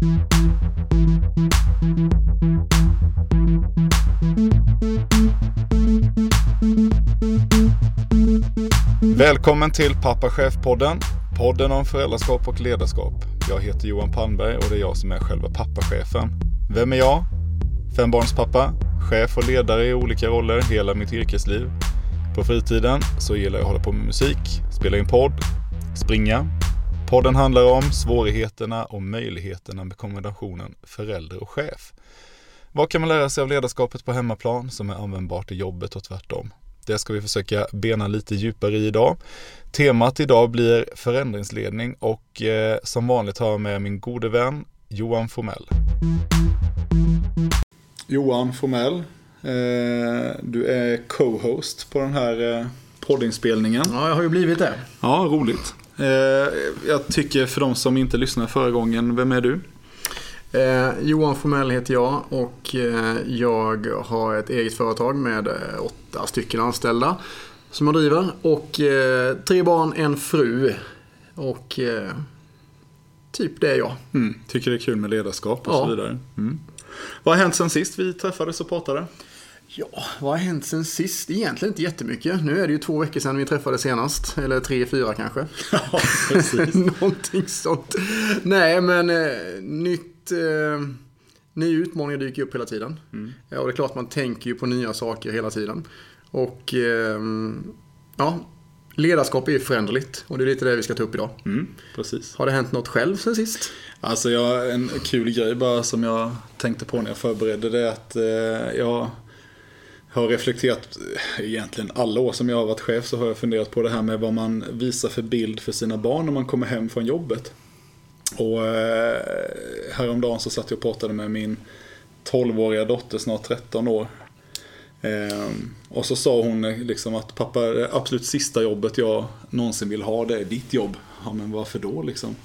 Välkommen till Pappa Chef-podden. Podden om föräldraskap och ledarskap. Jag heter Johan Palmberg och det är jag som är själva pappachefen. Vem är jag? Fembarnspappa, chef och ledare i olika roller hela mitt yrkesliv. På fritiden så gillar jag att hålla på med musik, spela in podd, springa. Podden handlar om svårigheterna och möjligheterna med kombinationen förälder och chef. Vad kan man lära sig av ledarskapet på hemmaplan som är användbart i jobbet och tvärtom? Det ska vi försöka bena lite djupare i idag. Temat idag blir förändringsledning och eh, som vanligt har jag med min gode vän Johan Formell. Johan Formell, eh, du är co-host på den här eh, poddinspelningen. Ja, jag har ju blivit det. Ja, roligt. Eh, jag tycker för de som inte lyssnade förra gången, vem är du? Eh, Johan Formell heter jag och eh, jag har ett eget företag med eh, åtta stycken anställda som jag driver. Och tre barn, en fru. Och typ det är jag. Mm, tycker det är kul med ledarskap och Ja. så vidare. Mm. Vad har hänt sen sist vi träffades och pratade? Ja, vad har hänt sen sist? Egentligen inte jättemycket. Nu är det ju två veckor sedan vi träffades senast. Eller tre, fyra kanske. Ja, precis. Någonting sånt. Nej, men eh, nytt... Eh, nya utmaningar dyker upp hela tiden. Ja, och det är klart man tänker ju på nya saker hela tiden. Och eh, ja, ledarskap är ju föränderligt. Och det är lite det vi ska ta upp idag. Mm, precis. Har det hänt något själv sen sist? Alltså jag, en kul grej bara som jag tänkte på när jag förberedde det är att eh, jag har reflekterat, eh, egentligen alla år som jag har varit chef så har jag funderat på det här med vad man visar för bild för sina barn när man kommer hem från jobbet. Och eh, häromdagen så satt jag och pratade med min 12-åriga dotter, snart 13 år. Ehm, och så sa hon eh, liksom att pappa, det absolut sista jobbet jag någonsin vill ha det är ditt jobb. Ja men varför då liksom?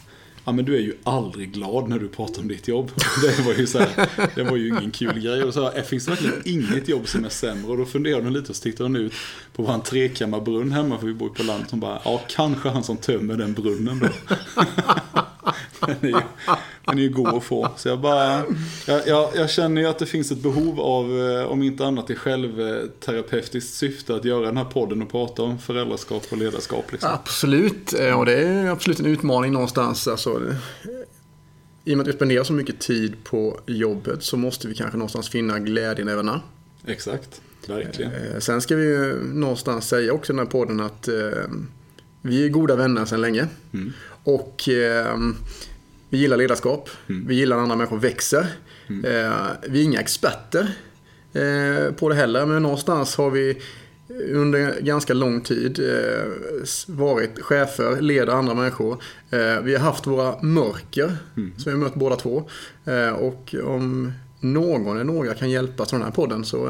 Ja men du är ju aldrig glad när du pratar om ditt jobb. Det var ju så här, det var ju ingen kul grej. Och så här, finns det verkligen inget jobb som är sämre? Och då funderade hon lite och så tittade hon ut på vår trekammarbrunn hemma, för vi bor ju på landet. Hon bara, ja kanske han som tömmer den brunnen då. Den är, ju, den är ju god att få. Så jag bara, jag, jag, jag känner ju att det finns ett behov av, eh, om inte annat i självterapeutiskt syfte, att göra den här podden och prata om föräldraskap och ledarskap. Liksom. Absolut, eh, och det är absolut en utmaning någonstans. Alltså, I och med att vi spenderar så mycket tid på jobbet så måste vi kanske någonstans finna glädjen även där. Exakt, verkligen. Eh, Sen ska vi ju någonstans säga också i den här podden att vi är goda vänner sedan länge. Mm. Och eh, vi gillar ledarskap. Mm. Vi gillar när andra människor växer. Eh, vi är inga experter eh, på det heller, men någonstans har vi under ganska lång tid eh, varit chefer, leder andra människor. Eh, vi har haft våra mörker Mm. som vi har mött båda två. Eh, och om någon eller några kan hjälpa till den här podden så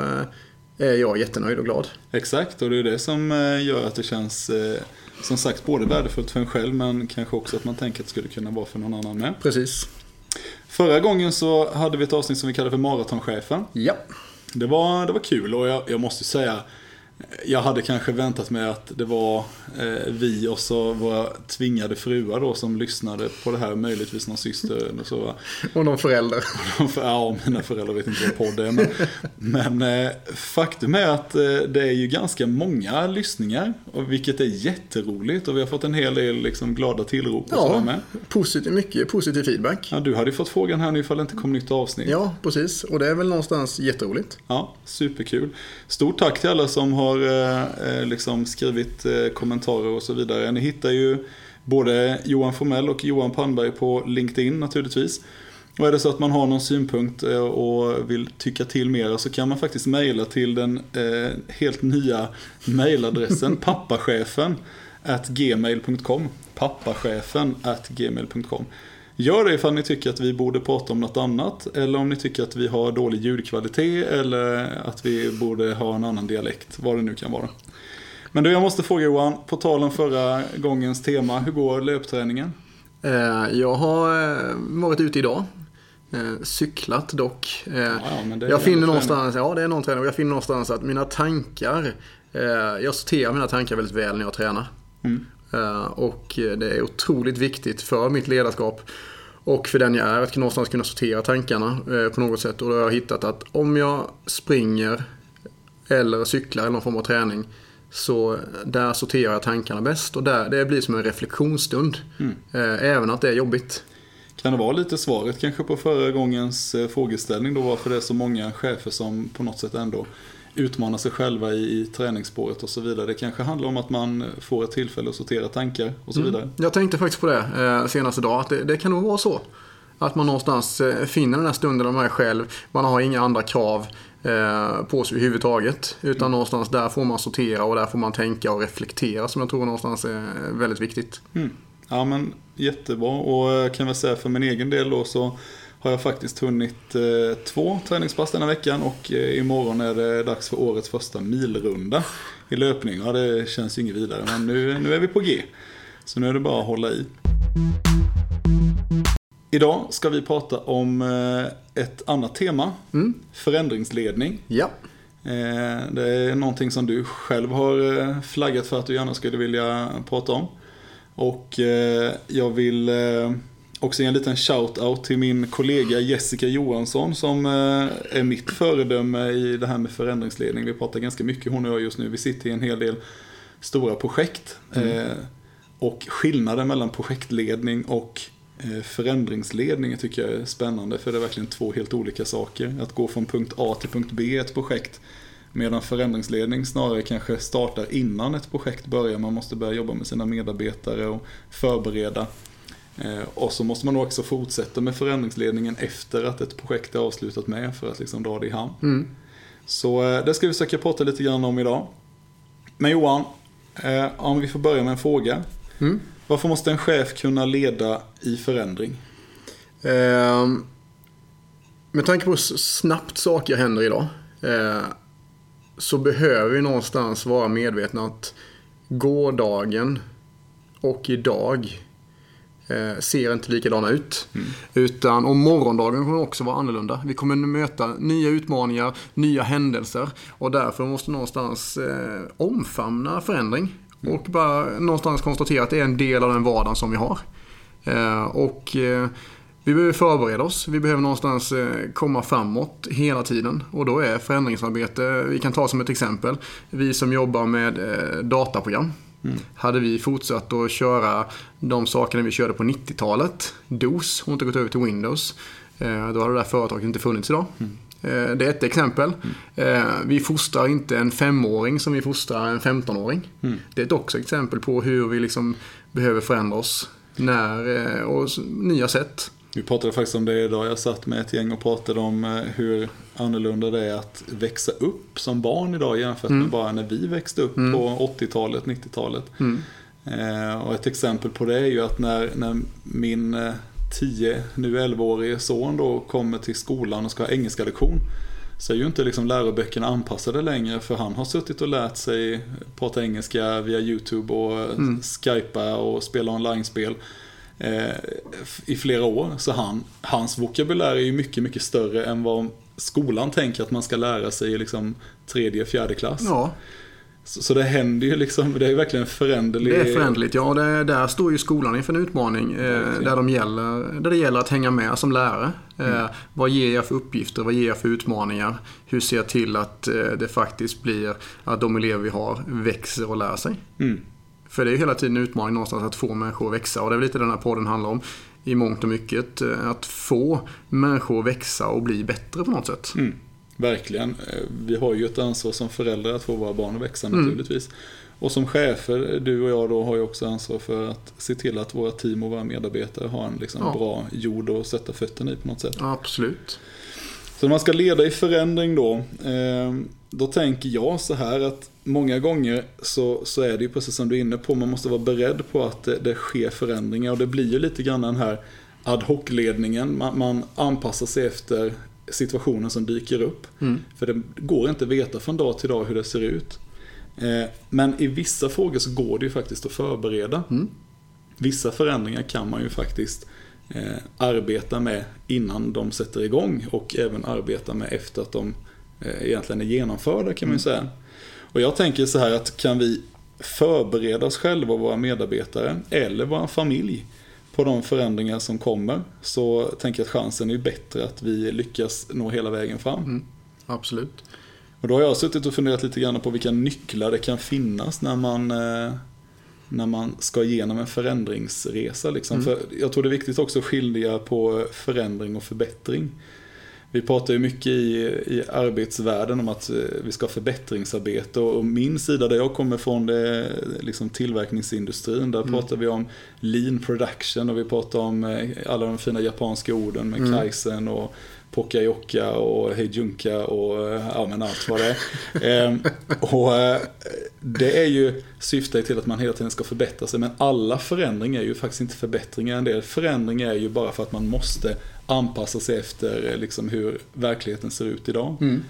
är jag jättenöjd och glad. Exakt, och det är det som gör att det känns, som sagt, både värdefullt för en själv, men kanske också att man tänker att det skulle kunna vara för någon annan med. Precis. Förra gången så hade vi ett avsnitt som vi kallade för Maratonchefen. Ja. Det var, det var kul och jag, jag måste säga jag hade kanske väntat mig att det var eh, vi och så våra tvingade fruar då som lyssnade på det här, möjligtvis någon syster eller så. va. Och någon förälder. Ja, mina föräldrar vet inte vad podd är. Men, men eh, faktum är att eh, det är ju ganska många lyssningar. Och vilket är jätteroligt. Och vi har fått en hel del liksom, glada tillrop och Ja, med. positiv, mycket positiv feedback. Ja, du hade ju fått frågan här nu ifall det inte kom nytt avsnitt. Ja, precis. Och det är väl någonstans jätteroligt. Ja, superkul. Stort tack till alla som har eh, eh, liksom skrivit eh, kommentarer och så vidare. Ni hittar ju både Johan Formell och Johan Palmberg på LinkedIn naturligtvis. Och är det så att man har någon synpunkt och vill tycka till mer så kan man faktiskt mejla till den helt nya mejladressen pappachefen at gmail.com pappachefen at gmail.com Gör det ifall ni tycker att vi borde prata om något annat eller om ni tycker att vi har dålig ljudkvalitet eller att vi borde ha en annan dialekt, vad det nu kan vara. Men du, jag måste fråga Johan, på tal om förra gångens tema, hur går löpträningen? Eh, Jag har eh, varit ute idag. Eh, Cyklat dock. Ja, Jag finner någonstans, ja det är någon träning, jag finner någonstans att mina tankar, jag sorterar mina tankar väldigt väl när jag tränar. Mm. Eh, Och det är otroligt viktigt för mitt ledarskap Och för den jag är, att någonstans kunna sortera tankarna eh, på något sätt. Och då har jag hittat att om jag springer eller cyklar eller någon form av träning så där sorterar jag tankarna bäst och där, det blir som en reflektionsstund. Mm. Även att det är jobbigt. Kan det vara lite svaret kanske på förra gångens frågeställning då varför det är så många chefer som på något sätt ändå utmana sig själva i, i träningsspåret och så vidare. Det kanske handlar om att man får ett tillfälle att sortera tankar och så mm. vidare. Jag tänkte faktiskt på det eh, senaste dag, att det, det, kan nog vara så. Att man någonstans eh, finner den här stunden man är själv. Man har inga andra krav eh, på sig överhuvudtaget. Utan mm. någonstans där får man sortera och där får man tänka och reflektera som jag tror någonstans är väldigt viktigt. Mm. Ja men jättebra och jag kan väl säga för min egen del då så har jag faktiskt hunnit eh, två träningspass denna veckan och eh, imorgon är det dags för årets första milrunda i löpning. Ja, det känns ju inget vidare, men nu, nu är vi på G. Så nu är det bara att hålla i. Idag ska vi prata om eh, ett annat tema. Mm. Förändringsledning. Ja. Det är någonting som du själv har flaggat för att du gärna skulle vilja prata om. Och jag vill Också en liten shout-out till min kollega Jessica Johansson som eh, är mitt föredöme i det här med förändringsledning. Vi pratar ganska mycket hon och jag just nu. Vi sitter i en hel del stora projekt. Mm. Eh, och skillnaden mellan projektledning och eh, förändringsledning tycker jag är spännande. För det är verkligen två helt olika saker. Att gå från punkt A till punkt B i ett projekt. Medan förändringsledning snarare kanske startar innan ett projekt börjar. Man måste börja jobba med sina medarbetare och förbereda och så måste man också fortsätta med förändringsledningen efter att ett projekt är avslutat med för att liksom dra det i hamn. Mm. Så eh, det ska vi försöka prata lite grann om idag. Men Johan, eh, om vi får börja med en fråga. Mm. Varför måste en chef kunna leda i förändring? Eh, med tanke på hur snabbt saker händer idag eh, så behöver vi någonstans vara medvetna att gårdagen och idag eh, ser inte likadana ut. Mm. Utan, och morgondagen kommer också vara annorlunda. Vi kommer möta nya utmaningar, nya händelser. Och därför måste någonstans eh, omfamna förändring. Mm. Och bara någonstans konstatera att det är en del av den vardagen som vi har. Eh, och eh, vi behöver förbereda oss. Vi behöver någonstans eh, komma framåt hela tiden. Och då är förändringsarbete, vi kan ta som ett exempel, vi som jobbar med eh, dataprogram. Mm. Hade vi fortsatt att köra de sakerna vi körde på 90-talet, DOS, och inte gått över till Windows, eh, då hade det där företaget inte funnits idag. Mm. Eh, det är ett exempel. Mm. Eh, vi fostrar inte en femåring som vi fostrar en 15-åring. Mm. Det är ett också exempel på hur vi liksom behöver förändra oss när, och nya sätt. Vi pratade faktiskt om det idag. Jag satt med ett gäng och pratade om eh, hur annorlunda det är att växa upp som barn idag jämfört med mm. bara när vi växte upp mm. på 80-talet, 90-talet. Mm. Eh, och ett exempel på det är ju att när, när min 10, eh, nu 11-årige son då kommer till skolan och ska ha engelska lektion så är ju inte liksom läroböckerna anpassade längre för han har suttit och lärt sig prata engelska via YouTube och mm. skypa och spela online-spel eh, i flera år. Så han, hans vokabulär är ju mycket, mycket större än vad skolan tänker att man ska lära sig i liksom tredje, fjärde klass. Ja. Så, så, det händer ju liksom, det är verkligen föränderligt. Det är föränderligt, ja. Det, där står ju skolan inför en utmaning eh, där, de gäller, där det gäller att hänga med som lärare. Eh, mm. Vad ger jag för uppgifter? Vad ger jag för utmaningar? Hur ser jag till att eh, det faktiskt blir att de elever vi har växer och lär sig? Mm. För det är hela tiden en utmaning någonstans att få människor att växa och det är lite den här podden handlar om. I mångt och mycket. Eh, att få människor att växa och bli bättre på något sätt. Mm, verkligen. Eh, vi har ju ett ansvar som föräldrar att få våra barn att växa mm. naturligtvis. Och som chefer, du och jag då, har ju också ansvar för att se till att våra team och våra medarbetare har en liksom ja. bra jord att sätta fötterna i på något sätt. Absolut. Så när man ska leda i förändring då, eh, då tänker jag så här att många gånger så, så är det ju precis som du är inne på, man måste vara beredd på att det, det sker förändringar och det blir ju lite grann den här ad hoc-ledningen, man, man anpassar sig efter situationen som dyker upp. Mm. För det går inte att veta från dag till dag hur det ser ut. Eh, men i vissa frågor så går det ju faktiskt att förbereda. Mm. Vissa förändringar kan man ju faktiskt eh, arbeta med innan de sätter igång och även arbeta med efter att de eh, egentligen är genomförda kan man ju mm. säga. Och jag tänker så här att kan vi förbereda oss själva och våra medarbetare eller vår familj på de förändringar som kommer så tänker jag att chansen är bättre att vi lyckas nå hela vägen fram. Mm. Absolut. Och då har jag suttit och funderat lite grann på vilka nycklar det kan finnas när man, eh, när man ska igenom en förändringsresa. Liksom. Mm. För jag tror det är viktigt också att skilja på förändring och förbättring. Vi pratar ju mycket i, i arbetsvärlden om att eh, vi ska ha förbättringsarbete och min sida där jag kommer från det är liksom tillverkningsindustrin. Där Mm. pratar vi om lean production och vi pratar om eh, alla de fina japanska orden med Mm. kaizen och Pokayoka och Heijunka och eh, ja men allt vad det är. Ehm, och det är ju syftar till att man hela tiden ska förbättra sig men alla förändringar är ju faktiskt inte förbättringar. En del förändringar är ju bara för att man måste anpassa sig efter eh, liksom hur verkligheten ser ut idag. Mm.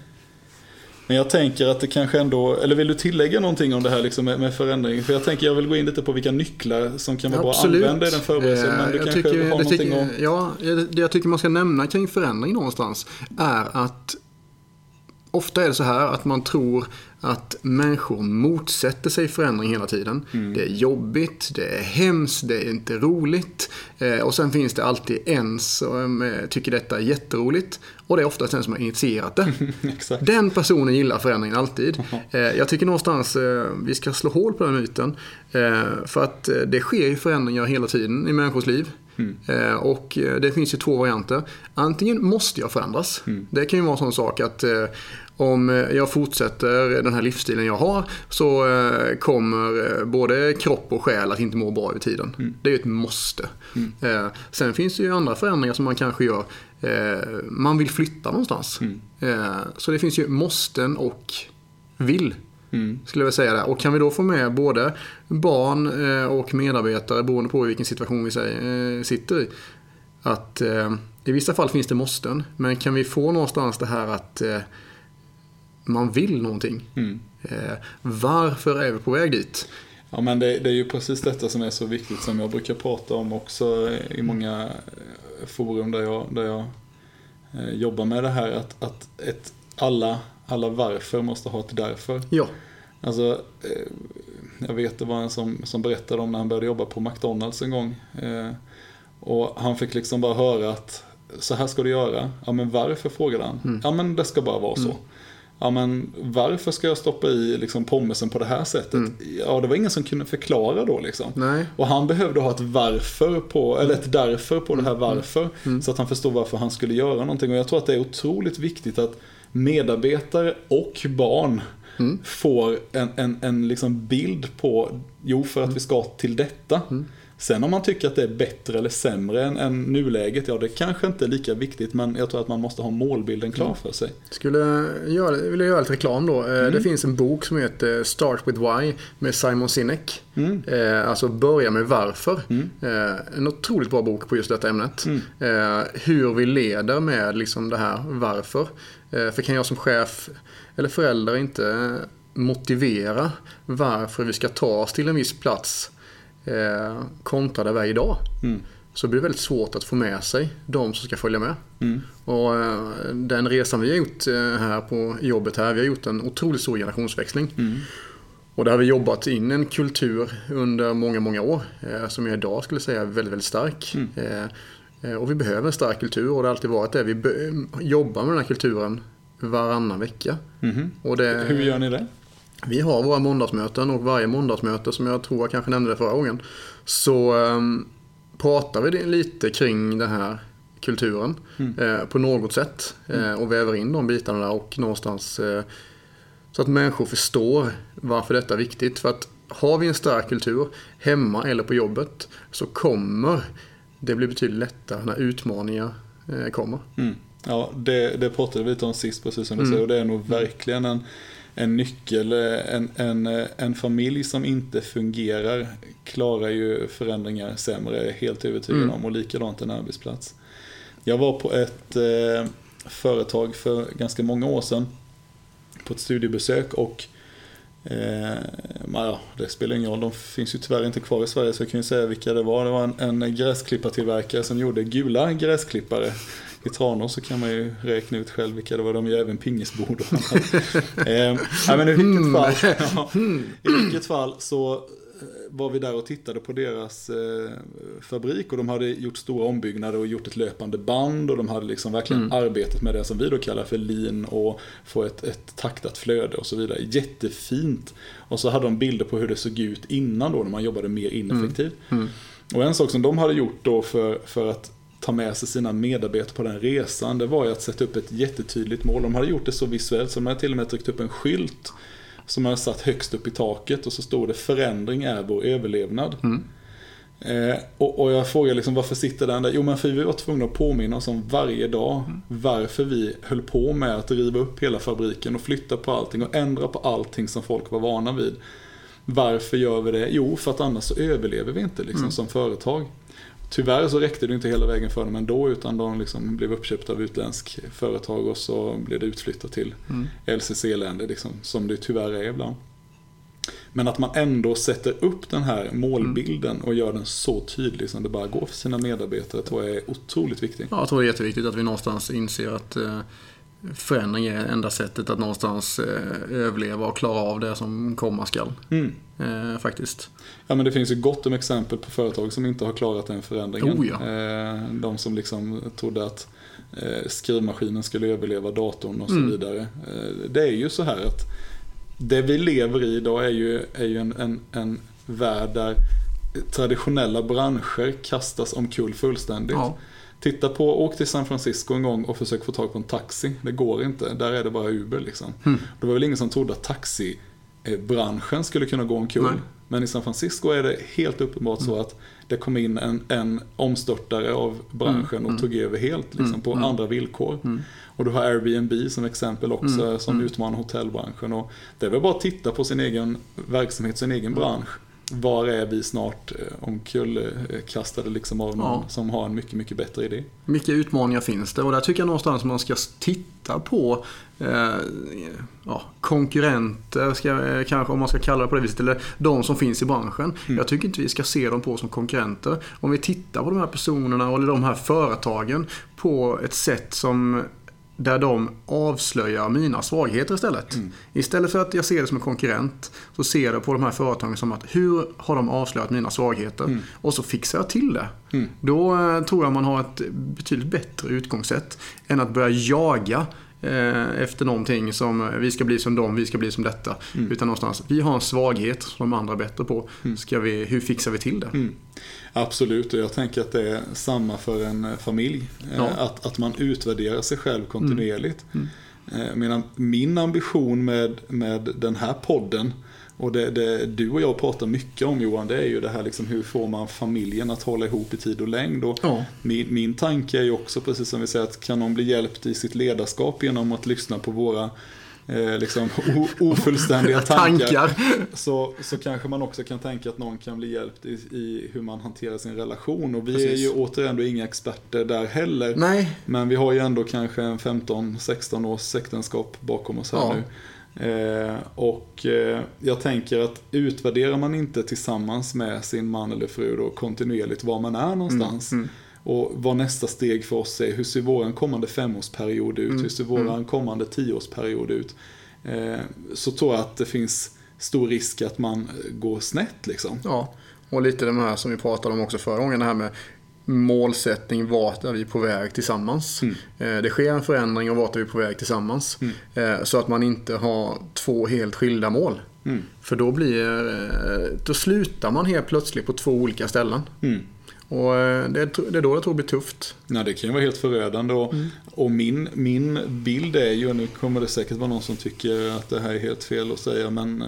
Men jag tänker att det kanske ändå, eller vill du tillägga någonting om det här liksom med, med förändring? För jag tänker jag vill gå in lite på vilka nycklar som kan vara bra att använda i den förberedelsen. Men du Eh, jag kanske tycker- har någonting tycker- att... Ja, det jag tycker man ska nämna kring förändring någonstans är att ofta är det så här att man tror att människor motsätter sig förändring hela tiden. Mm. Det är jobbigt, det är hemskt, det är inte roligt. Eh, och sen finns det alltid en som eh, tycker detta är jätteroligt. Och det är oftast den som har initierat det. Den personen gillar förändringen alltid. Eh, jag tycker någonstans eh, vi ska slå hål på den myten. Eh, för att eh, det sker ju förändringar hela tiden i människors liv. Eh, och det finns ju två varianter. Antingen måste jag förändras. Det kan ju vara en sån sak att om eh, jag fortsätter den här livsstilen jag har så eh, kommer eh, både kropp och själ att inte må bra över tiden. Det är ju ett måste. Eh, sen finns det ju andra förändringar som man kanske gör. Man vill flytta någonstans. Eh, så det finns ju måsten och vill. Mm. Skulle jag vilja säga där. Och kan vi då få med både barn och medarbetare beroende på vilken situation vi sitter i. Att i vissa fall finns det måsten. Men kan vi få någonstans det här att man vill någonting. Mm. Eh, varför är vi på väg dit? Ja men det, det är ju precis detta som är så viktigt som jag brukar prata om också i många eh, forum där jag, där jag eh, jobbar med det här. Att, att ett, alla, alla varför måste ha ett därför. Ja, Alltså, eh, jag vet det var en som, som berättade om när han började jobba på McDonalds en gång. Och han fick liksom bara höra att så här ska du göra. Ja men varför frågade han. Ja men det ska bara vara så. Ja men varför ska jag stoppa i liksom pommesen på det här sättet? Ja det var ingen som kunde förklara då liksom. nej. Och han behövde ha ett varför på, eller ett därför på det här varför. Så att han förstod varför han skulle göra någonting. Och jag tror att det är otroligt viktigt att medarbetare och barn får en, en, en liksom bild på, jo för att vi ska till detta. Sen om man tycker att det är bättre eller sämre än, än nuläget, ja det kanske inte är lika viktigt. Men jag tror att man måste ha målbilden klar för sig. Skulle göra, vill jag göra lite reklam då. Eh, Det finns en bok som heter Start with Why med Simon Sinek. Mm. Eh, alltså börja med varför. Eh, en otroligt bra bok på just detta ämnet. Eh, hur vi leder med liksom det här varför. Eh, för kan jag som chef eller förälder inte motivera varför vi ska ta oss till en viss plats eh, kontra där vi är idag. Mm. Så blir det väldigt svårt att få med sig de som ska följa med. Mm. Och eh, den resan vi har gjort eh, här på jobbet här, vi har gjort en otroligt stor generationsväxling. Mm. Och där har vi jobbat in en kultur under många, många år eh, som jag idag skulle säga är väldigt, väldigt stark. Mm. Eh, eh, Och vi behöver en stark kultur och det har alltid varit det. Vi jobbar med den här kulturen varannan vecka. Mhm. Och det, Hur gör ni det? Vi har våra måndagsmöten och varje måndagsmöte som jag tror jag kanske nämnde det förra gången. Så um, pratar vi lite kring den här kulturen eh, på något sätt. Eh, och väver in de bitarna där och någonstans eh, så att människor förstår varför detta är viktigt. För att har vi en stark kultur hemma eller på jobbet så kommer det bli betydligt lättare när utmaningar kommer. Mm. Ja, det, det pratade vi lite om sist precis som du säger och det är nog verkligen en, en nyckel. En, en, en familj som inte fungerar klarar ju förändringar sämre, helt övertygad Mm. om. Och likadant en arbetsplats. Jag var på ett eh, företag för ganska många år sedan på ett studiebesök och eh, ja, det spelar ingen roll, de finns ju tyvärr inte kvar i Sverige så jag kan ju säga vilka det var. Det var en, en gräsklippartillverkare som gjorde gula gräsklippare. I Tranås så kan man ju räkna ut själv vilka det var. De gör även pingisbord eh, men i vilket fall, ja, i vilket fall så var vi där och tittade på deras eh, fabrik och de hade gjort stora ombyggnader och gjort ett löpande band och de hade liksom verkligen Mm. arbetat med det som vi då kallar för lean och få ett, ett taktat flöde och så vidare. Jättefint. Och så hade de bilder på hur det såg ut innan då när man jobbade mer ineffektivt. Mm. Och en sak som de hade gjort då för, för att ta med sig sina medarbetare på den resan, det var ju att sätta upp ett jättetydligt mål. De hade gjort det så visuellt så de hade till och med tryckt upp en skylt som hade satt högst upp i taket och så stod det förändring är vår överlevnad. Mm. Eh, och, och jag frågade liksom varför sitter den där? Jo men för vi var tvungna att påminna oss om varje dag varför vi höll på med att riva upp hela fabriken och flytta på allting och ändra på allting som folk var vana vid. Varför gör vi det? Jo, för att annars så överlever vi inte liksom, som företag. Tyvärr så räckte det inte hela vägen för dem ändå utan de liksom blev uppköpta av utländsk företag och så blev det utflyttat till Mm. LCC-länder liksom, som det tyvärr är ibland. Men att man ändå sätter upp den här målbilden och gör den så tydlig som det bara går för sina medarbetare tror jag är otroligt viktigt. Ja, jag tror det är jätteviktigt att vi någonstans inser att eh, förändring är enda sättet att någonstans eh, överleva och klara av det som komma skall. Mm. Eh, faktiskt. Ja men det finns ju gott om exempel på företag som inte har klarat den förändringen. Oh, ja. Eh, De som liksom trodde att eh, skrivmaskinen skulle överleva datorn och så Mm. vidare. Eh, Det är ju så här att det vi lever i idag är ju, är ju en, en, en värld där traditionella branscher kastas omkull fullständigt. Ja. Titta på, åk till San Francisco en gång och försök få tag på en taxi. Det går inte, där är det bara Uber liksom. Mm. Det var väl ingen som trodde att taxibranschen skulle kunna gå omkull. Nej. Mm. Men i San Francisco är det helt uppenbart så att det kom in en, en omstörtare av branschen Mm, och tog över helt liksom, Mm, på mm. andra villkor. Mm. Och du har Airbnb som exempel också Mm, som mm. utmanar hotellbranschen. Och det är väl bara att titta på sin egen verksamhet, sin Mm. egen bransch. Var är vi snart eh, omkullkastade liksom av någon Ja. som har en mycket, mycket bättre idé? Vilka utmaningar finns det? Och där tycker jag någonstans man ska titta på eh, ja, konkurrenter, ska, eh, kanske om man ska kalla det på det viset, eller de som finns i branschen. Mm. Jag tycker inte vi ska se dem på som konkurrenter. Om vi tittar på de här personerna eller de här företagen på ett sätt som där de avslöjar mina svagheter istället. Mm. Istället för att jag ser det som en konkurrent så ser jag på de här företagen som att hur har de avslöjat mina svagheter? Mm. Och så fixar jag till det. Mm. Då eh, tror jag man har ett betydligt bättre utgångssätt än att börja jaga efter någonting som eh, vi ska bli som dem, vi ska bli som detta. Mm. Utan någonstans, vi har en svaghet som de andra är bättre på. Mm. Ska vi, hur fixar vi till det? Mm. Absolut, och jag tänker att det är samma för en eh, familj. Eh, Ja. Att, att man utvärderar sig själv kontinuerligt. Mm. Eh, jag menar, min ambition med, med den här podden och det, det du och jag pratar mycket om Johan, det är ju det här liksom hur får man familjen att hålla ihop i tid och längd. Och Ja. min, min tanke är ju också, precis som vi säger, att kan någon bli hjälpt i sitt ledarskap genom att lyssna på våra eh, liksom, ofullständiga tankar, Tankar. Så, så kanske man också kan tänka att någon kan bli hjälpt i, i hur man hanterar sin relation. Och vi är Precis. ju återigen då inga experter där heller. Nej, Men vi har ju ändå kanske en 15-16 års äktenskap bakom oss här Ja. nu. Eh, och eh, jag tänker att utvärderar man inte tillsammans med sin man eller fru då kontinuerligt var man är någonstans. Mm, mm. Och vad nästa steg för oss är. Hur ser våran kommande femårsperiod ut? Mm, Hur ser våran kommande tioårsperiod ut? Eh, så tror jag att det finns stor risk att man går snett liksom. Ja, och lite de här som vi pratade om också förra gången, det här med målsättning, vart är vi på väg tillsammans? Mm. Eh, Det sker en förändring och vart är vi på väg tillsammans? Eh, Så att man inte har två helt skilda mål. Mm. För då blir eh, då slutar man helt plötsligt på två olika ställen. Och eh, det är det är då jag tror det blir tufft. Ja, det kan ju vara helt förödande. Och, Mm. och min, min bild är ju, nu kommer det säkert vara någon som tycker att det här är helt fel att säga, men eh,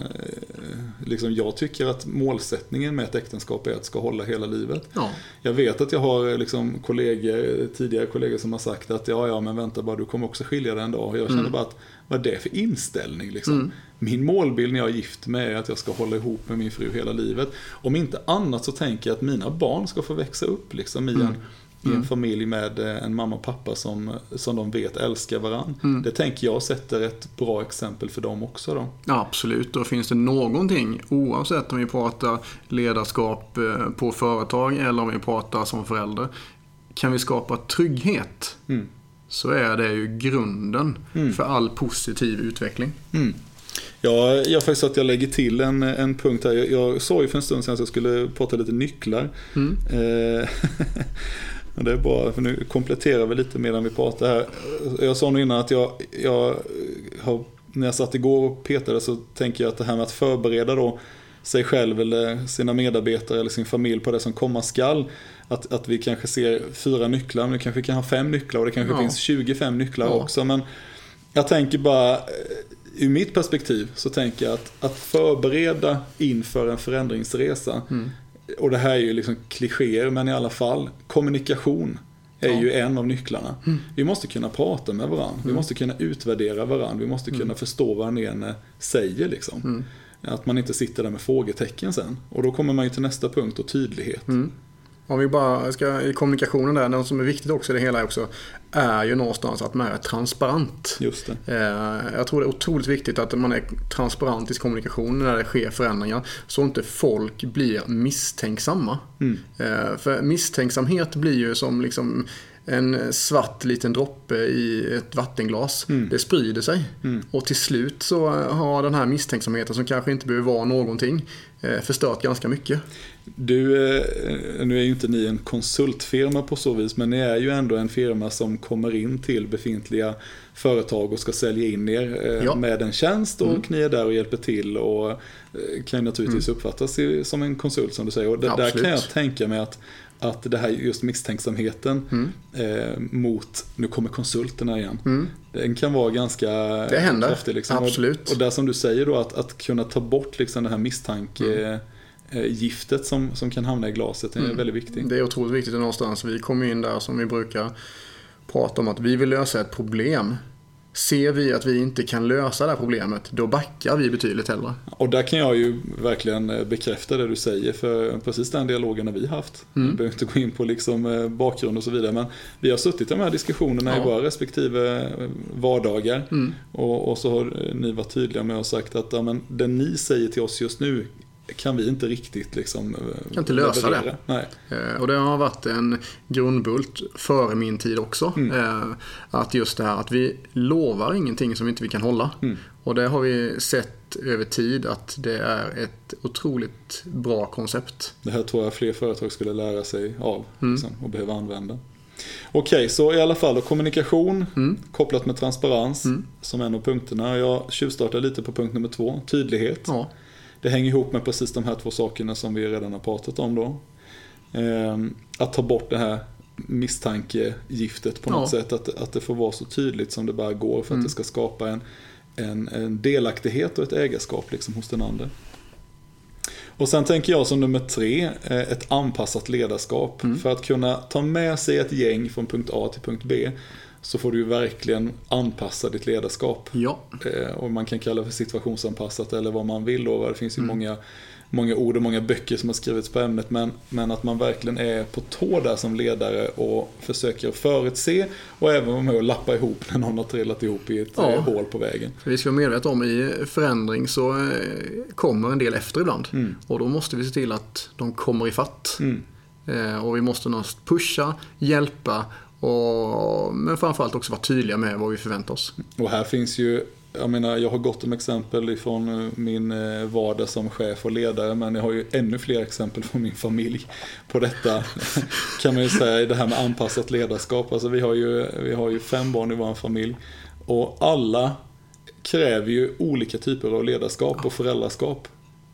liksom jag tycker att målsättningen med ett äktenskap är att det ska hålla hela livet. Ja, Jag vet att jag har eh, liksom kollegor, tidigare kollegor som har sagt att ja, ja, men vänta bara, du kommer också skilja dig en dag. Jag känner Mm. bara att, vad är det för inställning liksom? Mm. Min målbild när jag är gift med är att jag ska hålla ihop med min fru hela livet. Om inte annat så tänker jag att mina barn ska få växa upp liksom i en, Mm. i en Mm. familj med eh, en mamma och pappa som, som de vet älskar varandra. Mm. Det tänker jag sätter ett bra exempel för dem också då. Ja, absolut. Och finns det någonting, oavsett om vi pratar ledarskap eh, på företag eller om vi pratar som förälder, kan vi skapa trygghet Mm. Så är det ju grunden Mm. för all positiv utveckling. Mm. Ja, jag faktiskt att jag lägger till en, en punkt här. Jag, jag sa ju för en stund sedan att jag skulle prata lite nycklar. Mm. Eh, det är bra, för nu kompletterar vi lite medan vi pratar här. Jag sa nog innan att jag, jag har, när jag satt igår och petade så tänker jag att det här med att förbereda då sig själv eller sina medarbetare eller sin familj på det som komma skall. Att, att vi kanske ser fyra nycklar, men kanske kan ha fem nycklar och det kanske Ja. finns 25 nycklar Ja. också. Men jag tänker bara, eh, ur mitt perspektiv så tänker jag att, att förbereda inför en förändringsresa. Mm. Och det här är ju liksom klichéer, men i alla fall. Kommunikation är Ja. ju en av nycklarna. Mm. Vi måste kunna prata med varandra. Vi måste kunna utvärdera varandra. Vi måste kunna förstå vad den ene säger liksom. Mm. Att man inte sitter där med frågetecken sen. Och då kommer man ju till nästa punkt och tydlighet. Mm. Om vi bara ska i kommunikationen där, något som är viktigt också i det hela också, är ju någonstans att man är transparent. Just det. Eh, Jag tror det är otroligt viktigt att man är transparent i sin kommunikation när det sker förändringar. Så inte folk blir misstänksamma. Mm. Eh, För misstänksamhet blir ju som liksom en svart liten droppe i ett vattenglas. Mm. Det sprider sig. Mm. Och till slut så har den här misstänksamheten som kanske inte behöver vara någonting eh, förstört ganska mycket. Du, eh, nu är ju inte ni en konsultfirma på så vis, men ni är ju ändå en firma som kommer in till befintliga företag och ska sälja in er eh, Ja. med en tjänst och Mm. ni är där och hjälper till och eh, kan naturligtvis uppfattas i- som en konsult som du säger. Och det, där kan jag tänka mig att, att det här just misstänksamheten Mm. eh, mot, nu kommer konsulterna igen, Mm. den kan vara ganska Det händer, kraftig. Liksom. absolut. Och, och där som du säger då att, att kunna ta bort liksom det här misstanke Mm. eh, giftet som, som kan hamna i glaset är Mm. väldigt viktigt. Det är otroligt viktigt någonstans. Vi kommer in där som vi brukar prata om att vi vill lösa ett problem. Ser vi att vi inte kan lösa det här problemet, då backar vi betydligt hellre. Och där kan jag ju verkligen eh, bekräfta det du säger för precis den dialogen har vi haft. Mm. Jag behöver inte gå in på liksom eh, bakgrund och så vidare men vi har suttit i de här diskussionerna i Ja. våra respektive eh, vardagar Mm. och, och så har ni varit tydliga med och sagt att ja, men det ni säger till oss just nu kan vi inte riktigt liksom eh, Kan inte lösa leverera. Nej. Eh, Och det har varit en grundbult före min tid också. Mm. Eh, Att just det här att vi lovar ingenting som inte vi kan hålla. Mm. Och det har vi sett över tid att det är ett otroligt bra koncept. Det här tror jag fler företag skulle lära sig av Mm. liksom, och behöva använda. Okej, så i alla fall då, kommunikation Mm. kopplat med transparens Mm. som en av punkterna. Jag tjuvstartar lite på punkt nummer två, tydlighet. Ja. Det hänger ihop med precis de här två sakerna som vi redan har pratat om då. Ehm, att ta bort det här misstankegiftet på något Ja. sätt. Att, att det får vara så tydligt som det bara går för att Mm. det ska skapa en, en, en delaktighet och ett ägarskap liksom hos den andra. Och sen tänker jag som nummer tre, eh, ett anpassat ledarskap. Mm. För att kunna ta med sig ett gäng från punkt A till punkt B så får du ju verkligen anpassa ditt ledarskap. Ja. Eh, Och man kan kalla det för situationsanpassat eller vad man vill. Då. Det finns ju Mm. många, många ord och många böcker som har skrivits på ämnet. Men, men att man verkligen är på tå där som ledare och försöker förutse och även vara med och lappa ihop när någon har trillat ihop i ett Ja. eh, hål på vägen. Vi ska vara medvetna om i förändring så eh, kommer en del efter ibland. Mm. Och då måste vi se till att de kommer i fatt. Mm. Och vi måste pusha, hjälpa och, men framförallt också vara tydliga med vad vi förväntar oss. Och här finns ju, jag menar jag har gott om exempel ifrån eh, min eh, vardag som chef och ledare men jag har ju ännu fler exempel från min familj på detta. kan man ju säga, det här med anpassat ledarskap. Alltså vi har ju, vi har ju fem barn i vår familj och alla kräver ju olika typer av ledarskap och föräldraskap.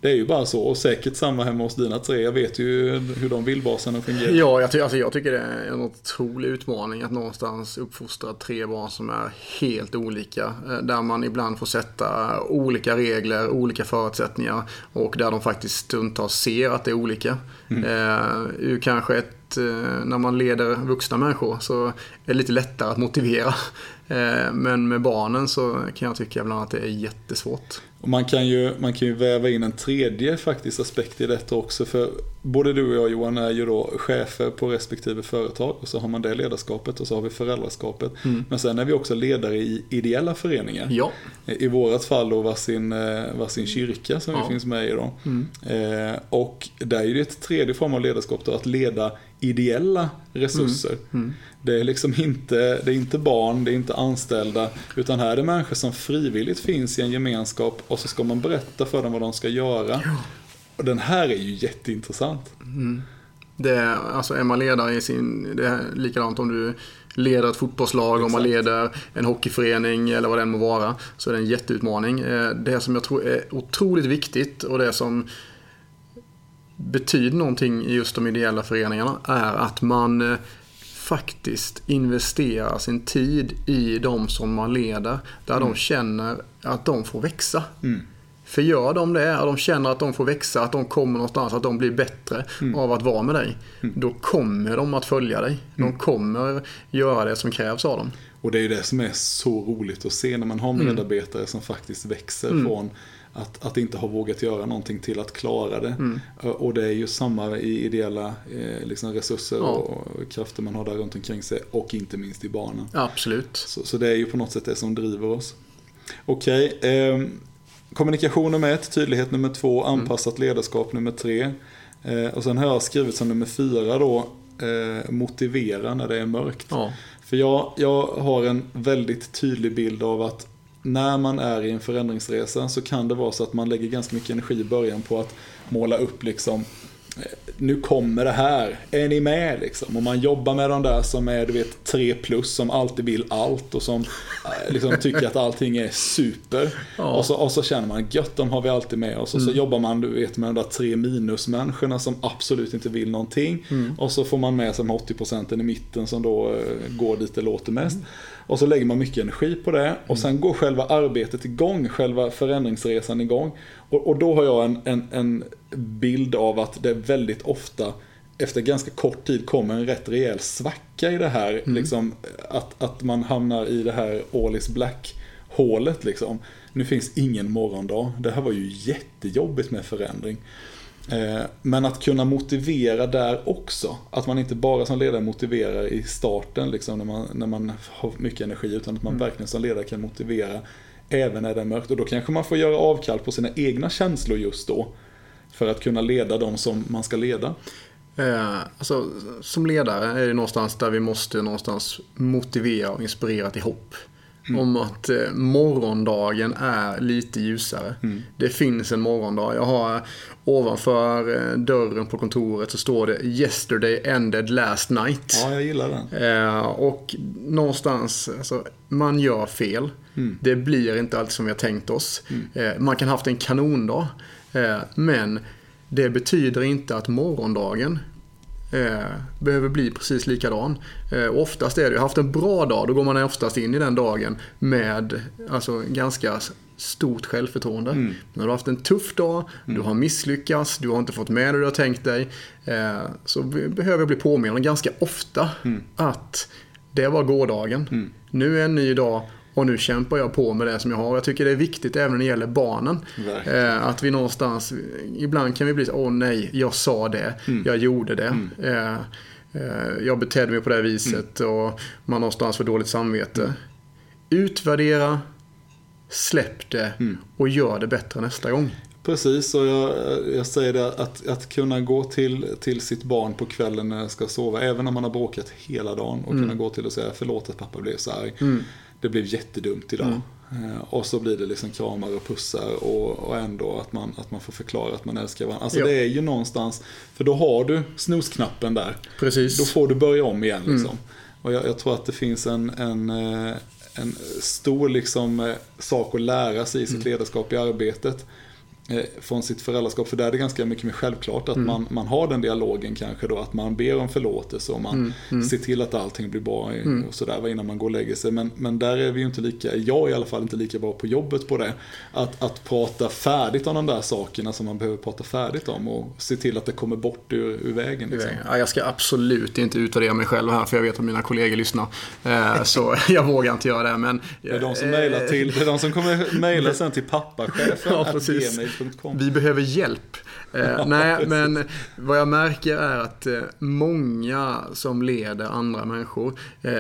Det är ju bara så och säkert samma hemma hos dina tre. Jag vet ju hur de vildbasarna fungerar. Ja, jag, ty- alltså jag tycker det är en otrolig utmaning att någonstans uppfostra tre barn som är helt olika. eh, Där man ibland får sätta olika regler, olika förutsättningar och där de faktiskt stundtals ser att det är olika. Eh, ur kanske ett, eh, när man leder vuxna människor så är det lite lättare att motivera. Eh, men med barnen så kan jag tycka ibland att det är jättesvårt. Och man kan, ju, man kan ju väva in en tredje faktiskt aspekt i detta också. För både du och jag Johan är ju då chefer på respektive företag och så har man det ledarskapet och så har vi föräldraskapet. Mm. Men sen är vi också ledare i ideella föreningar. Ja. I vårat fall då varsin, eh, varsin kyrka som Ja. vi finns med i då. Mm. Eh, och där är det ett tredje form av ledarskap då, att leda ideella resurser. Mm. Det är liksom inte, det är inte barn, det är inte anställda, utan här är det människor som frivilligt finns i en gemenskap och så ska man berätta för dem vad de ska göra. Och den här är ju jätteintressant. Det är, alltså är man ledare i sin, det är likadant om du leder ett fotbollslag, om man Exakt. leder en hockeyförening eller vad det än må vara. Så är det en jätteutmaning. Eh, Det som jag tror är otroligt viktigt och det som betyder någonting i just de ideella föreningarna är att man eh, faktiskt investerar sin tid i de som man leder. Där de känner att de får växa. Mm. För gör de det, och de känner att de får växa, att de kommer någonstans, att de blir bättre av att vara med dig. Då kommer de att följa dig. De kommer göra det som krävs av dem. Och det är ju det som är så roligt att se när man har medarbetare som faktiskt växer från att, att inte ha vågat göra någonting till att klara det. Och det är ju samma i ideella eh, liksom resurser Ja. och krafter man har där runt omkring sig och inte minst i barnen. Absolut. Så, så det är ju på något sätt det som driver oss. Okej, eh, kommunikation nummer ett, tydlighet nummer två, anpassat ledarskap nummer tre. Eh, och sen har jag skrivit som nummer fyra då, eh, motivera när det är mörkt. Ja. För jag, jag har en väldigt tydlig bild av att när man är i en förändringsresa så kan det vara så att man lägger ganska mycket energi i början på att måla upp liksom eh, nu kommer det här, är ni med liksom? Och man jobbar med de där som är du vet 3 plus som alltid vill allt och som eh, liksom tycker att allting är super. Ja. Och, så, och så känner man gött, de har vi alltid med oss. Och så jobbar man du vet med de där tre minusmänniskorna som absolut inte vill någonting. Och så får man med sig de 80% i mitten som då eh, går dit det låter mest. Och så lägger man mycket energi på det och sen går själva arbetet igång, själva förändringsresan igång. Och, och då har jag en, en, en bild av att det väldigt ofta efter ganska kort tid kommer en rätt rejäl svacka i det här. Liksom, att, att man hamnar i det här all is black hålet liksom. Nu finns ingen morgondag. Det här var ju jättejobbigt med förändring. Eh, Men att kunna motivera där också. Att man inte bara som ledare motiverar i starten liksom, när, man, när man har mycket energi. Utan att man verkligen som ledare kan motivera även när det är mörkt. Och då kanske man får göra avkall på sina egna känslor just då. För att kunna leda de som man ska leda. Eh, alltså, som ledare är det någonstans där vi måste någonstans motivera och inspirera till hopp. Om att eh, morgondagen är lite ljusare. Det finns en morgondag. Jag har eh, ovanför eh, dörren på kontoret så står det “Yesterday ended last night”. Ja, jag gillar den. Eh, och någonstans, alltså, man gör fel. Det blir inte alltid som vi har tänkt oss. Eh, man kan ha haft en kanondag. Eh, men det betyder inte att morgondagen behöver bli precis likadan. Eh, oftast är det, har haft en bra dag, då går man oftast in i den dagen med alltså, ganska stort självförtroende. Men har du haft en tuff dag, du har misslyckats, du har inte fått med det du har tänkt dig. Eh, så be- behöver jag bli påmind ganska ofta att det var gårdagen. Nu är en ny dag och nu kämpar jag på med det som jag har. Jag tycker det är viktigt även när det gäller barnen. Eh, att vi någonstans, ibland kan vi bli så åh nej, jag sa det, jag gjorde det. Eh, eh, jag betedde mig på det här viset och man någonstans får dåligt samvete. Utvärdera, släpp det och gör det bättre nästa gång. Precis, och jag, jag säger det att, att kunna gå till, till sitt barn på kvällen när jag ska sova, även om man har bråkat hela dagen, och kunna gå till och säga förlåt att pappa blev så arg. Det blev jättedumt idag. Eh, Och så blir det liksom kramar och pussar och, och ändå att man, att man får förklara att man älskar varandra. Alltså Ja. det är ju någonstans, för då har du snosknappen där. Precis. Då får du börja om igen liksom. Och jag, jag tror att det finns en, en, eh, en stor liksom, eh, sak att lära sig i sitt ledarskap i arbetet. Eh, Från sitt föräldraskap, för där är det ganska mycket mer självklart att man, man har den dialogen kanske då, att man ber om förlåtelse och man ser till att allting blir bra i- och sådär innan man går och lägger sig. Men, men där är vi ju inte lika, jag är i alla fall inte lika bra på jobbet på det. Att, att prata färdigt om de där sakerna som man behöver prata färdigt om och se till att det kommer bort ur, ur vägen. Liksom. Ja, jag ska absolut inte utvärdera mig själv här för jag vet att mina kollegor lyssnar. Eh, Så jag vågar inte göra det. Men, Det är de som mejlar till, det är de som kommer mejla sen till pappachefen Ja, precis. Coaching.com. Vi behöver hjälp. Eh, nej, men vad jag märker är att eh, många som leder andra människor eh,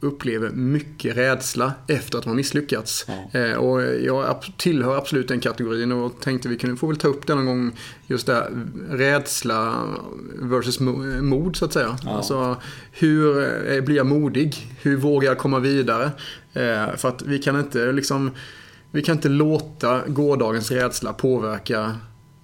upplever mycket rädsla efter att man misslyckats. Ja. Eh, och jag tillhör absolut den kategorin och tänkte vi kunde få väl ta upp det någon gång. Just det, rädsla versus mod så att säga. Ja. Alltså, hur eh, blir jag modig? Hur vågar jag komma vidare? Eh, för att vi kan inte liksom vi kan inte låta gårdagens rädsla påverka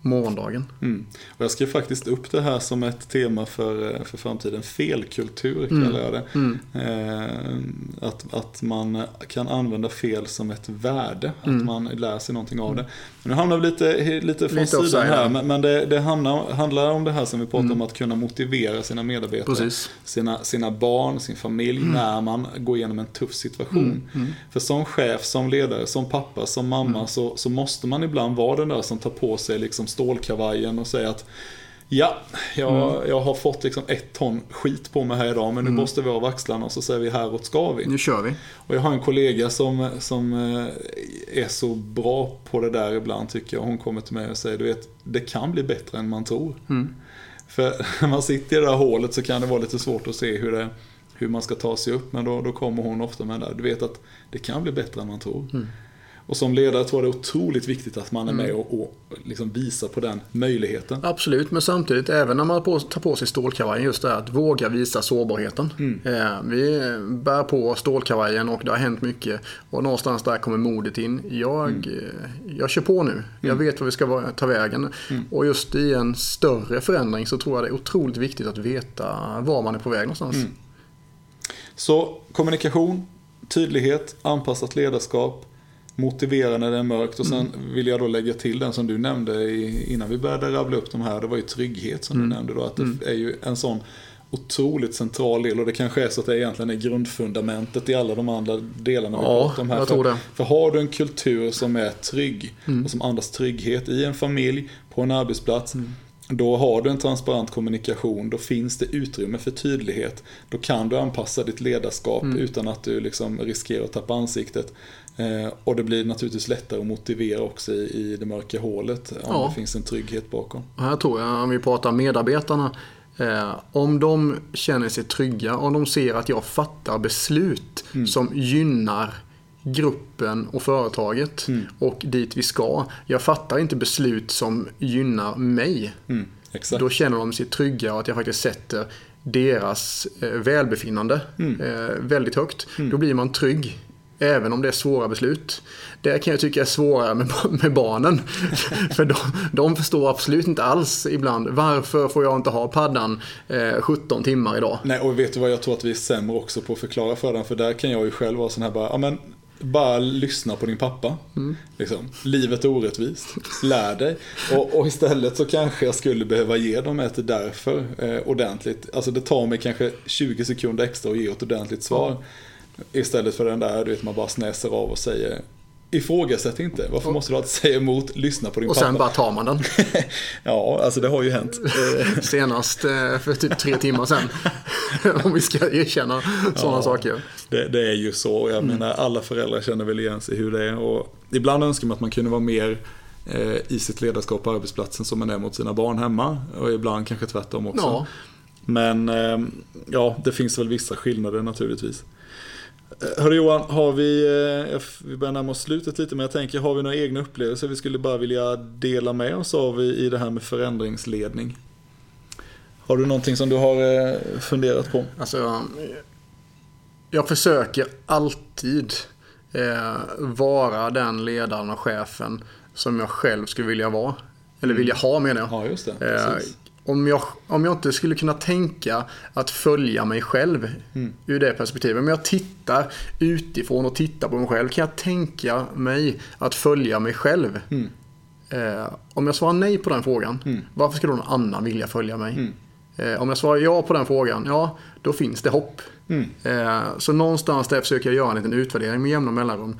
morgondagen. Mm. Och jag skrev faktiskt upp det här som ett tema för, eh, för framtiden. Felkultur kallar jag det. Mm. Eh, att, att man kan använda fel som ett värde. Mm. Att man lär sig någonting av det. Men nu hamnar vi lite, lite från Lite sidan här. Men, men det, det handlar, handlar om det här som vi pratade Mm. om. Att kunna motivera sina medarbetare. Precis. Sina, sina barn, sin familj. När man går igenom en tuff situation. Mm. För som chef, som ledare, som pappa, som mamma. Så, så måste man ibland vara den där som tar på sig liksom stålkavajen och säger att Ja, jag, jag har fått liksom ett ton skit på mig här idag men nu måste vi av axlarna och så säger vi häråt ska vi. Nu kör vi. Och jag har en kollega som, som eh, är så bra på det där ibland tycker jag. Hon kommer till mig och säger du vet, det kan bli bättre än man tror. Mm. För när man sitter i det där hålet så kan det vara lite svårt att se hur, det, hur man ska ta sig upp. Men då, då kommer hon ofta med det där. Du vet att det kan bli bättre än man tror. Mm. Och som ledare tror jag det är otroligt viktigt att man är med och, och liksom visar på den möjligheten. Absolut, men samtidigt även när man tar på sig stålkavajen just det här att våga visa sårbarheten. Mm. Eh, vi bär på stålkavajen och det har hänt mycket och någonstans där kommer modet in. Jag, Mm. eh, jag kör på nu. Jag vet vad vi ska ta vägen. Mm. Och just i en större förändring så tror jag det är otroligt viktigt att veta var man är på väg någonstans. Mm. Så kommunikation, tydlighet, anpassat ledarskap, motivera när det är mörkt och sen vill jag då lägga till den som du nämnde i, innan vi började rabbla upp de här. Det var ju trygghet som du nämnde då. Att det är ju en sån otroligt central del och det kanske är så att det egentligen är grundfundamentet i alla de andra delarna vi Ja, pratar om här. jag för, tror det. för har du en kultur som är trygg och som andas trygghet i en familj, på en arbetsplats. Då har du en transparent kommunikation, då finns det utrymme för tydlighet. Då kan du anpassa ditt ledarskap utan att du liksom riskerar att tappa ansiktet. Eh, och det blir naturligtvis lättare att motivera också i, i det mörka hålet om Ja. det finns en trygghet bakom. Här tror jag, om vi pratar medarbetarna, eh, om de känner sig trygga, om de ser att jag fattar beslut som gynnar gruppen och företaget och dit vi ska. Jag fattar inte beslut som gynnar mig. Mm. Då känner de sig trygga och att jag faktiskt sätter deras eh, välbefinnande eh, väldigt högt. Då blir man trygg. Även om det är svåra beslut. Det kan jag tycka är svårare med, med barnen. För de, de förstår absolut inte alls ibland. Varför får jag inte ha paddan eh, 17 timmar idag? Nej, och vet du vad, jag tror att vi är sämre också på att förklara för den. För där kan jag ju själv vara sån här bara, ja men bara lyssna på din pappa. Liksom. Livet är orättvist. Lär dig. Och, och istället så kanske jag skulle behöva ge dem ett därför eh, ordentligt. Alltså det tar mig kanske 20 sekunder extra att ge ett ordentligt svar. Istället för den där, du vet, man bara snäser av och säger Ifrågasätt inte. Varför måste du alltid säga emot? Lyssna på din Och pappa. sen bara tar man den. Ja, alltså det har ju hänt. Eh, Senast eh, för typ tre timmar sedan. Om vi ska erkänna sådana Ja. saker. Det, det är ju så. Jag menar, alla föräldrar känner väl igen sig hur det är. Och ibland önskar man att man kunde vara mer eh, i sitt ledarskap på arbetsplatsen som man är mot sina barn hemma. Och ibland kanske tvärtom också. Ja. Men eh, ja, det finns väl vissa skillnader naturligtvis. Eh, Hörru Johan, har vi, eh, vi börjar närma oss slutet lite, men jag tänker, har vi några egna upplevelser vi skulle bara vilja dela med oss av i, det här med förändringsledning? Har du någonting som du har eh, funderat på? Alltså, jag försöker alltid eh, vara den ledaren och chefen som jag själv skulle vilja vara. Eller vilja ha menar jag. Ja, just det. Eh. Om, jag, om jag inte skulle kunna tänka att följa mig själv Mm. ur det perspektivet. Om jag tittar utifrån och tittar på mig själv. Kan jag tänka mig att följa mig själv? Mm. Eh, om jag svarar nej på den frågan, varför skulle någon annan vilja följa mig? Mm. Eh, om jag svarar ja på den frågan, ja, då finns det hopp. Mm. Eh, så någonstans där försöker jag göra en liten utvärdering med jämna mellanrum.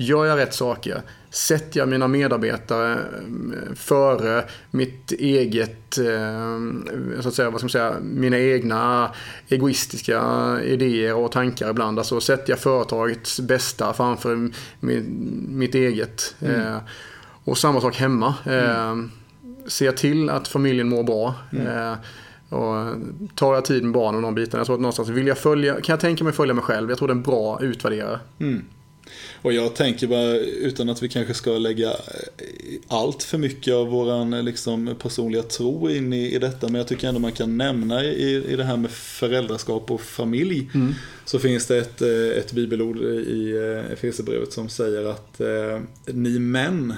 Gör jag rätt saker? Sätter jag mina medarbetare eh, före mitt eget, eh, så att säga, vad ska man säga, mina egna egoistiska idéer och tankar ibland. Alltså sätter jag företagets bästa framför mi- mitt eget. Mm. Eh, Och samma sak hemma. Mm. Se till att familjen mår bra. Mm. Och tar jag tid med barnen och de bitarna. Jag tror att någonstans vill jag följa, kan jag tänka mig följa mig själv. Jag tror det är en bra utvärderare. Mm. Och jag tänker bara, utan att vi kanske ska lägga allt för mycket av våran liksom, personliga tro in i, i detta. Men jag tycker ändå man kan nämna i, i det här med föräldraskap och familj. Mm. Så finns det ett, ett bibelord i Efesierbrevet som säger att eh, ni män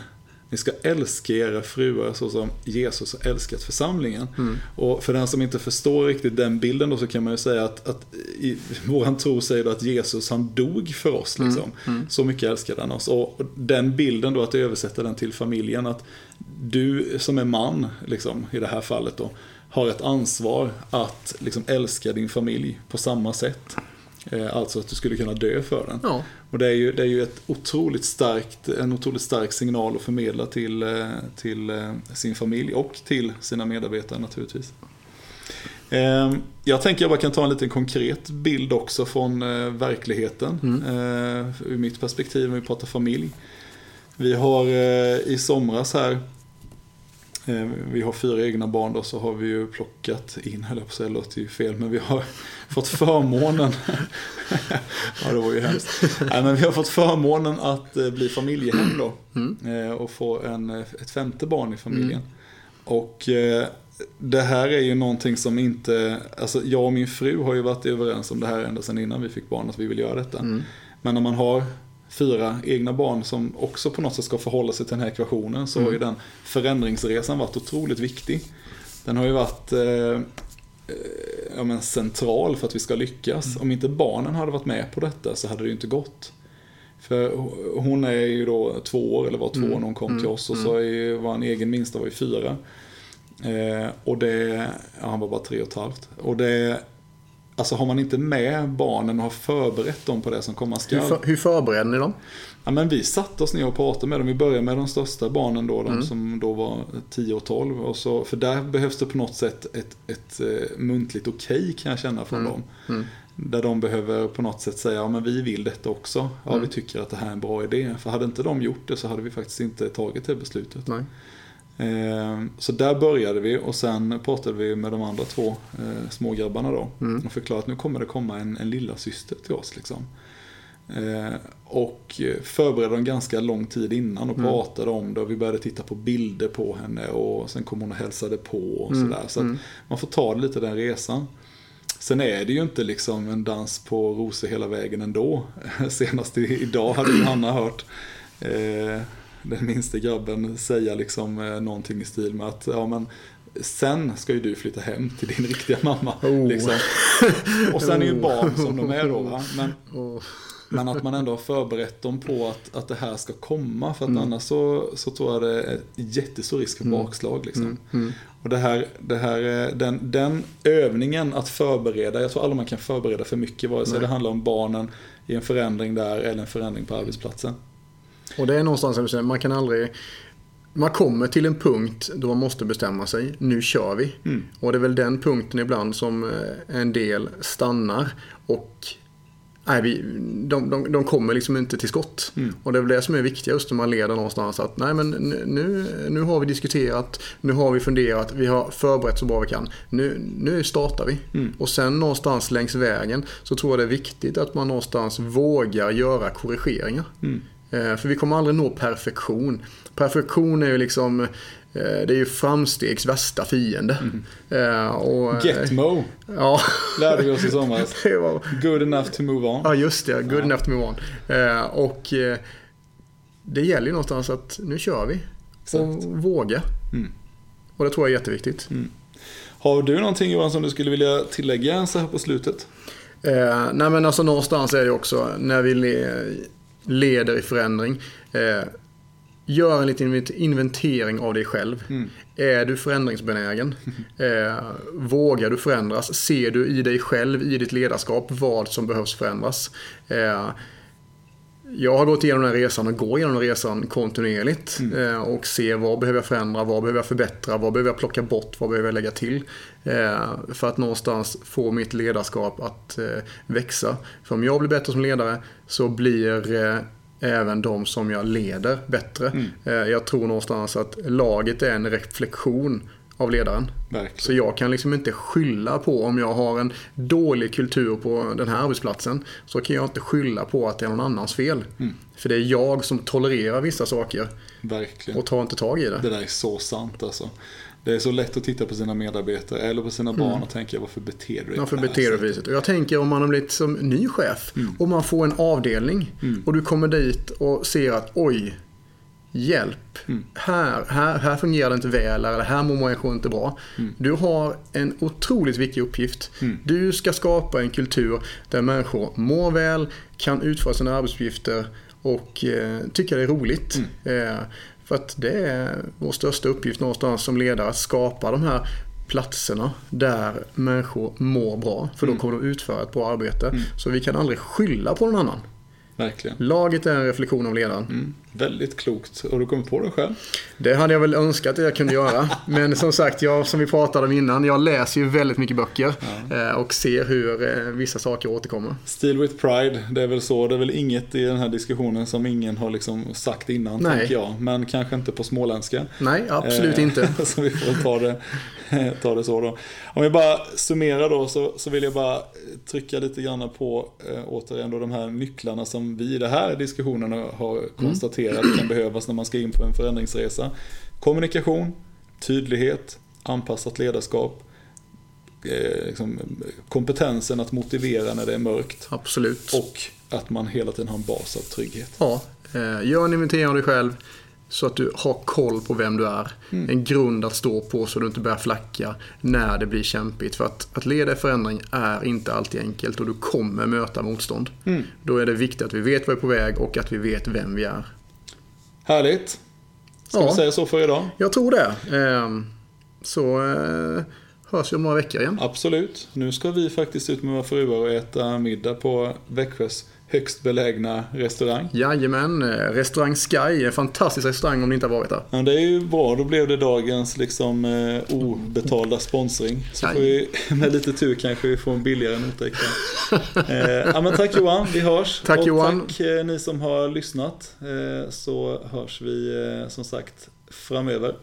ni ska älska era fruar så som Jesus har älskat församlingen. Mm. Och för den som inte förstår riktigt den bilden då så kan man ju säga att, att i våran tro säger då att Jesus han dog för oss. Mm. Liksom. Mm. Mm. Så mycket älskade han oss. Och den bilden då, att översätta den till familjen. Att du som är man, liksom, i det här fallet då, har ett ansvar att liksom, älska din familj på samma sätt. Eh, alltså att du skulle kunna dö för den. Ja. Och det är ju, det är ju ett otroligt starkt, en otroligt stark signal att förmedla till, eh, till eh, sin familj och till sina medarbetare naturligtvis. Jag tänker att jag bara kan ta en liten konkret bild också från verkligheten. Mm. Ur mitt perspektiv när vi pratar familj. Vi har i somras här vi har fyra egna barn då så har vi ju plockat in, höll jag på att säga, låter ju fel, men vi har fått förmånen, ja det var ju hemskt, Nej, men vi har fått förmånen att eh, bli familjehem då mm. Eh, och få en, ett femte barn i familjen. Mm. Och det här är ju någonting som inte, alltså jag och min fru har ju varit överens om det här ända sedan innan vi fick barn, att vi vill göra detta. Mm. Men när man har fyra egna barn som också på något sätt ska förhålla sig till den här ekvationen så mm. har ju den förändringsresan varit otroligt viktig. Den har ju varit eh, eh, ja, men central för att vi ska lyckas. Mm. Om inte barnen hade varit med på detta så hade det ju inte gått. För hon är ju då två år, eller var två mm. när hon kom till mm. oss och så mm. är, var en egen minsta var ju fyra. Eh, och det, ja, han var bara tre och ett halvt. Och det Alltså har man inte med barnen och har förberett dem på det som komma skall. Hur, för, hur förbereder ni dem? Ja, men vi satte oss ner och pratade med dem. Vi började med de största barnen då, de mm. som då var 10 och 12. Och så, för där behövs det på något sätt ett, ett, ett eh, muntligt okej okay, kan jag känna från mm. dem. Mm. Där de behöver på något sätt säga, ja men vi vill detta också. Ja, vi mm. tycker att det här är en bra idé. För hade inte de gjort det så hade vi faktiskt inte tagit det beslutet. Nej. Eh, så där började vi och sen pratade vi med de andra två eh, smågrabbarna då. Mm. Och förklarade att nu kommer det komma en, en lilla syster till oss. Liksom. Eh, och förberedde dem ganska lång tid innan och mm. pratade om det. Och vi började titta på bilder på henne och sen kom hon och hälsade på och mm. sådär. Så mm. man får ta lite den resan. Sen är det ju inte liksom en dans på rosor hela vägen ändå. Senast idag hade Johanna hört eh, den minsta grabben säga liksom eh, någonting i stil med att ja, men, Sen ska ju du flytta hem till din riktiga mamma. Oh. Liksom. Och sen är ju barn som de är då. Va? Men, oh. men att man ändå har förberett dem på att, att det här ska komma. För att mm. annars så, så tror jag det är jättestor risk för mm. bakslag. Liksom. Mm. Mm. Och det här, det här, eh, den, den övningen att förbereda, jag tror aldrig man kan förbereda för mycket. Vare sig Nej. det handlar om barnen i en förändring där eller en förändring på arbetsplatsen. Och det är någonstans, man kan aldrig... Man kommer till en punkt då man måste bestämma sig. Nu kör vi. Mm. Och det är väl den punkten ibland som eh, en del stannar. Och nej, vi, de, de, de kommer liksom inte till skott. Mm. Och det är väl det som är viktigast när man leder någonstans. Att nej men nu, nu har vi diskuterat, nu har vi funderat, vi har förberett så bra vi kan. Nu, nu startar vi. Mm. Och sen någonstans längs vägen så tror jag det är viktigt att man någonstans vågar göra korrigeringar. Mm. Eh, för vi kommer aldrig nå perfektion. Perfektion är ju liksom eh, det är ju framstegs värsta fiende. Mm. Och, Getmo ja. lärde vi oss i somras. Good enough to move on. Ja, just det. Good ja. enough to move on. Och det gäller ju någonstans att nu kör vi. Exakt. Och våga. Mm. Och det tror jag är jätteviktigt. Mm. Har du någonting Johan som du skulle vilja tillägga så här på slutet? nej men alltså någonstans är det också när vi leder i förändring. Eh, gör en liten inventering av dig själv. Mm. Är du förändringsbenägen? Eh, vågar du förändras? Ser du i dig själv, i ditt ledarskap, vad som behövs förändras? Eh, jag har gått igenom den här resan och går igenom den resan kontinuerligt. Mm. Eh, och ser vad behöver jag förändra, vad behöver jag förbättra, vad behöver jag plocka bort, vad behöver jag lägga till. Eh, för att någonstans få mitt ledarskap att eh, växa. För om jag blir bättre som ledare så blir även de som jag leder bättre. Mm. Jag tror någonstans att laget är en reflektion av ledaren. Verkligen. Så jag kan liksom inte skylla på om jag har en dålig kultur på den här arbetsplatsen. Så kan jag inte skylla på att det är någon annans fel. Mm. För det är jag som tolererar vissa saker Verkligen. och tar inte tag i det. Det där är så sant alltså. Det är så lätt att titta på sina medarbetare eller på sina barn Mm. och tänka varför beter du dig Varför beter du dig? Och jag tänker om man har blivit som ny chef Mm. och man får en avdelning och du kommer dit och ser att oj, hjälp. Mm. Här, här, här fungerar det inte väl eller här mår människor inte bra. Du har en otroligt viktig uppgift. Mm. Du ska skapa en kultur där människor mår väl, kan utföra sina arbetsuppgifter och eh, tycker det är roligt. Mm. Eh, för att det är vår största uppgift någonstans som ledare att skapa de här platserna där människor mår bra. För då kommer de utföra ett bra arbete. Så vi kan aldrig skylla på någon annan. Verkligen. Laget är en reflektion av ledaren. Mm. Väldigt klokt. Och du kommer på det själv? Det hade jag väl önskat att jag kunde göra. Men som sagt, jag, som vi pratade om innan, jag läser ju väldigt mycket böcker. eh, Och ser hur eh, vissa saker återkommer. Steel with pride, det är väl så. Det är väl inget i den här diskussionen som ingen har liksom sagt innan, Nej. tänker jag. Men kanske inte på småländska. Nej, absolut Eh, inte. så vi får ta det, ta det så då. Om vi bara summerar då så, så vill jag bara trycka lite grann på eh, återigen då de här nycklarna som vi i den här diskussionen har konstaterat kan behövas när man ska in på en förändringsresa. Kommunikation, tydlighet, anpassat ledarskap, eh, liksom, kompetensen att motivera när det är mörkt Absolut. och att man hela tiden har en bas av trygghet. Ja, eh, gör en inventering av dig själv så att du har koll på vem du är. En grund att stå på så du inte börjar flacka när det blir kämpigt. För att, att leda förändring är inte alltid enkelt och du kommer möta motstånd. Då är det viktigt att vi vet vad vi är på väg och att vi vet vem vi är. Härligt! Ska Ja. vi säga så för idag? Jag tror det. Ehm, Så eh, hörs vi om några veckor igen. Absolut. Nu ska vi faktiskt ut med våra fruar och äta middag på Växjös högst belägna restaurang. Jajamän, eh, restaurang Sky, en fantastisk restaurang om ni inte har varit där. Ja, det är ju bra, då blev det dagens liksom eh, obetalda sponsring. Så Aj. får vi med lite tur kanske vi får en billigare nota eh, ja, men tack Johan, vi hörs. Tack, och Johan. tack eh, ni som har lyssnat. Eh, så hörs vi eh, som sagt framöver.